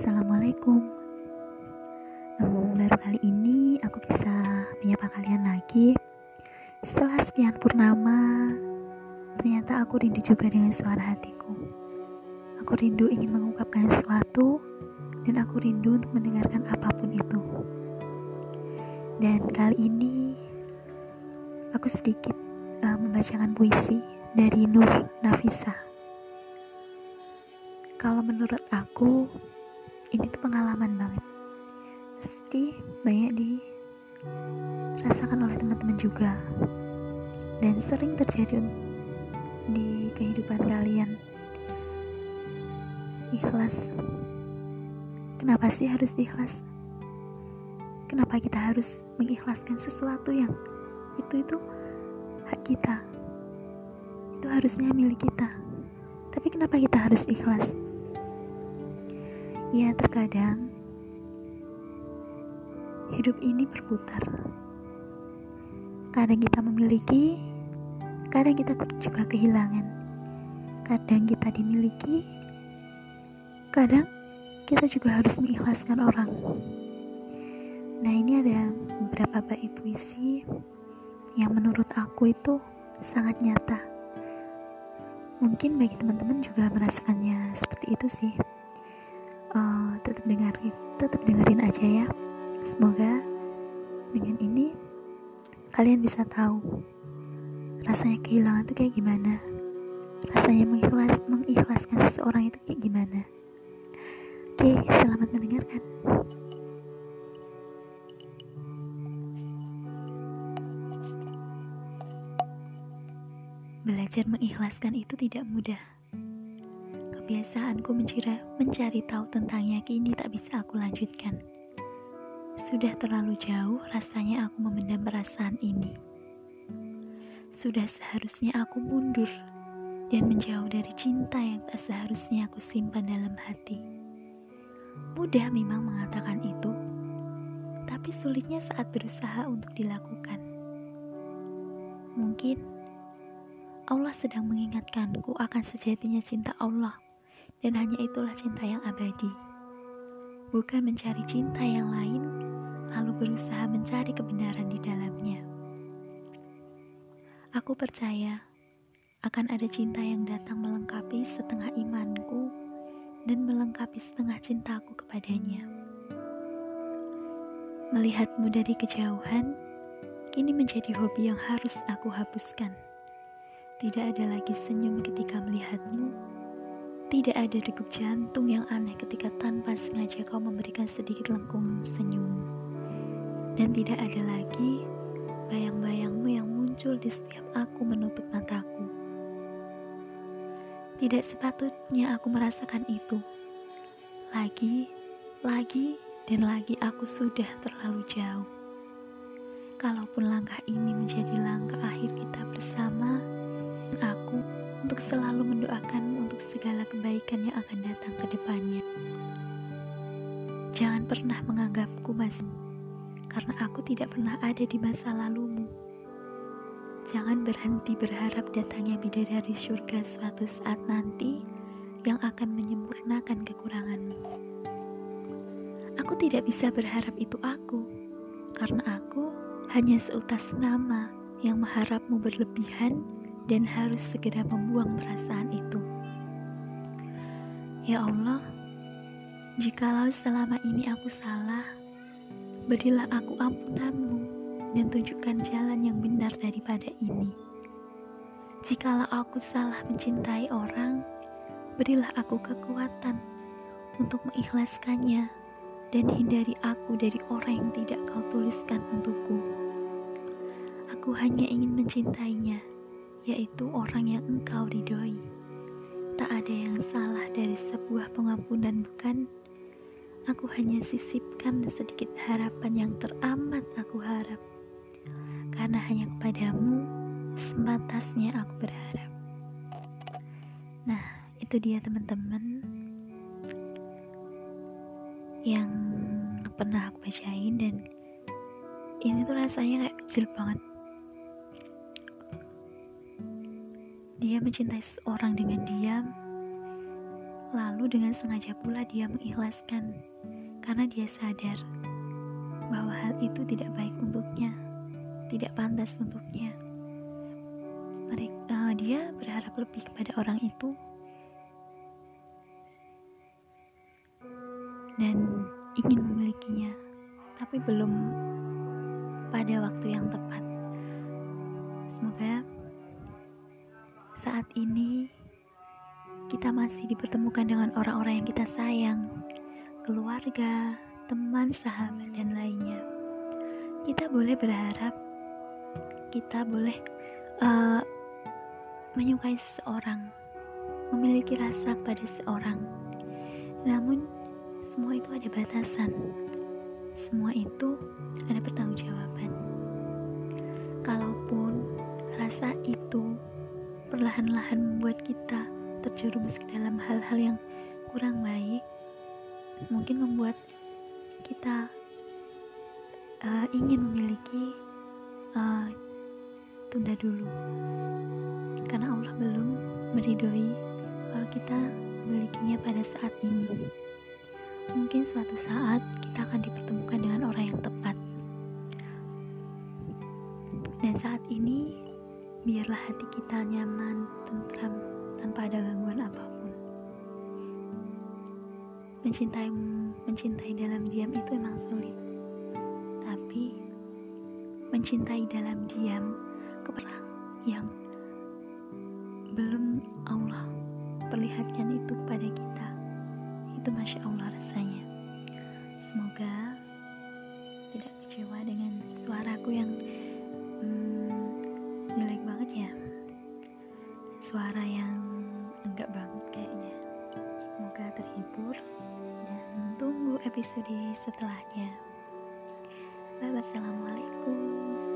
Assalamualaikum. Um, Baru kali ini aku bisa menyapa kalian lagi. Setelah sekian purnama Ternyata aku rindu juga dengan suara hatiku. Aku rindu ingin mengungkapkan sesuatu Dan aku rindu untuk mendengarkan apa pun itu. Dan kali ini Aku sedikit uh, membacakan puisi dari Nur Nafisa. Kalau menurut aku ini tuh pengalaman banget. Pasti banyak dirasakan oleh teman-teman juga. Dan sering terjadi di kehidupan kalian. Ikhlas. Kenapa sih harus ikhlas? Kenapa kita harus mengikhlaskan sesuatu yang itu itu hak kita? Itu harusnya milik kita. Tapi kenapa kita harus ikhlas Ya, terkadang hidup ini berputar. Kadang kita memiliki, kadang kita juga kehilangan. Kadang kita dimiliki, kadang kita juga harus mengikhlaskan orang. Nah, ini ada beberapa bait puisi yang menurut aku itu sangat nyata. Mungkin bagi teman-teman juga merasakannya seperti itu sih uh, tetap dengerin tetap dengerin aja ya. Semoga dengan ini kalian bisa tahu rasanya kehilangan itu kayak gimana. Rasanya mengikhlas mengikhlaskan seseorang itu kayak gimana. Oke selamat mendengarkan. Belajar mengikhlaskan itu tidak mudah kebiasaanku mencari, mencari tahu tentangnya kini tak bisa aku lanjutkan. Sudah terlalu jauh rasanya aku memendam perasaan ini. Sudah seharusnya aku mundur dan menjauh dari cinta yang tak seharusnya aku simpan dalam hati. Mudah memang mengatakan itu, tapi sulitnya saat berusaha untuk dilakukan. Mungkin Allah sedang mengingatkanku akan sejatinya cinta Allah dan hanya itulah cinta yang abadi. Bukan mencari cinta yang lain, lalu berusaha mencari kebenaran di dalamnya. Aku percaya akan ada cinta yang datang melengkapi setengah imanku dan melengkapi setengah cintaku kepadanya. Melihatmu dari kejauhan, kini menjadi hobi yang harus aku hapuskan. Tidak ada lagi senyum ketika melihatmu, tidak ada degup jantung yang aneh ketika tanpa sengaja kau memberikan sedikit lengkung senyum. Dan tidak ada lagi bayang-bayangmu yang muncul di setiap aku menutup mataku. Tidak sepatutnya aku merasakan itu. Lagi, lagi, dan lagi aku sudah terlalu jauh. Kalaupun langkah ini menjadi langkah akhir kita bersama, untuk selalu mendoakanmu untuk segala kebaikan yang akan datang ke depannya. Jangan pernah menganggapku masih, karena aku tidak pernah ada di masa lalumu. Jangan berhenti berharap datangnya bidadari surga suatu saat nanti yang akan menyempurnakan kekuranganmu. Aku tidak bisa berharap itu aku, karena aku hanya seutas nama yang mengharapmu berlebihan dan harus segera membuang perasaan itu. Ya Allah, jikalau selama ini aku salah, berilah aku ampunanmu dan tunjukkan jalan yang benar daripada ini. Jikalau aku salah mencintai orang, berilah aku kekuatan untuk mengikhlaskannya dan hindari aku dari orang yang tidak kau tuliskan untukku. Aku hanya ingin mencintainya yaitu orang yang engkau ridhoi. Tak ada yang salah dari sebuah pengampunan, bukan? Aku hanya sisipkan sedikit harapan yang teramat aku harap. Karena hanya kepadamu sebatasnya aku berharap. Nah, itu dia teman-teman yang pernah aku bacain dan ini tuh rasanya kayak kecil banget Dia mencintai seorang dengan diam, Lalu dengan sengaja pula dia mengikhlaskan karena dia sadar bahwa hal itu tidak baik untuknya, tidak pantas untuknya. Mereka, uh, dia berharap lebih kepada orang itu dan ingin memilikinya, tapi belum pada waktu yang tepat. Semoga ini kita masih dipertemukan dengan orang-orang yang kita sayang, keluarga, teman, sahabat, dan lainnya. Kita boleh berharap, kita boleh uh, menyukai seseorang, memiliki rasa pada seseorang. Namun, semua itu ada batasan. Semua itu ada pertanggungjawaban. Kalaupun rasa itu perlahan-lahan membuat kita terjerumus ke dalam hal-hal yang kurang baik mungkin membuat kita uh, ingin memiliki uh, tunda dulu. Karena Allah belum meridhoi kalau kita memilikinya pada saat ini. Mungkin suatu saat kita akan dipertemukan dengan biarlah hati kita nyaman, tentram, tanpa ada gangguan apa pun. Mencintai mencintai dalam diam itu emang sulit. Tapi mencintai dalam diam episode setelahnya. Bye, wassalamualaikum.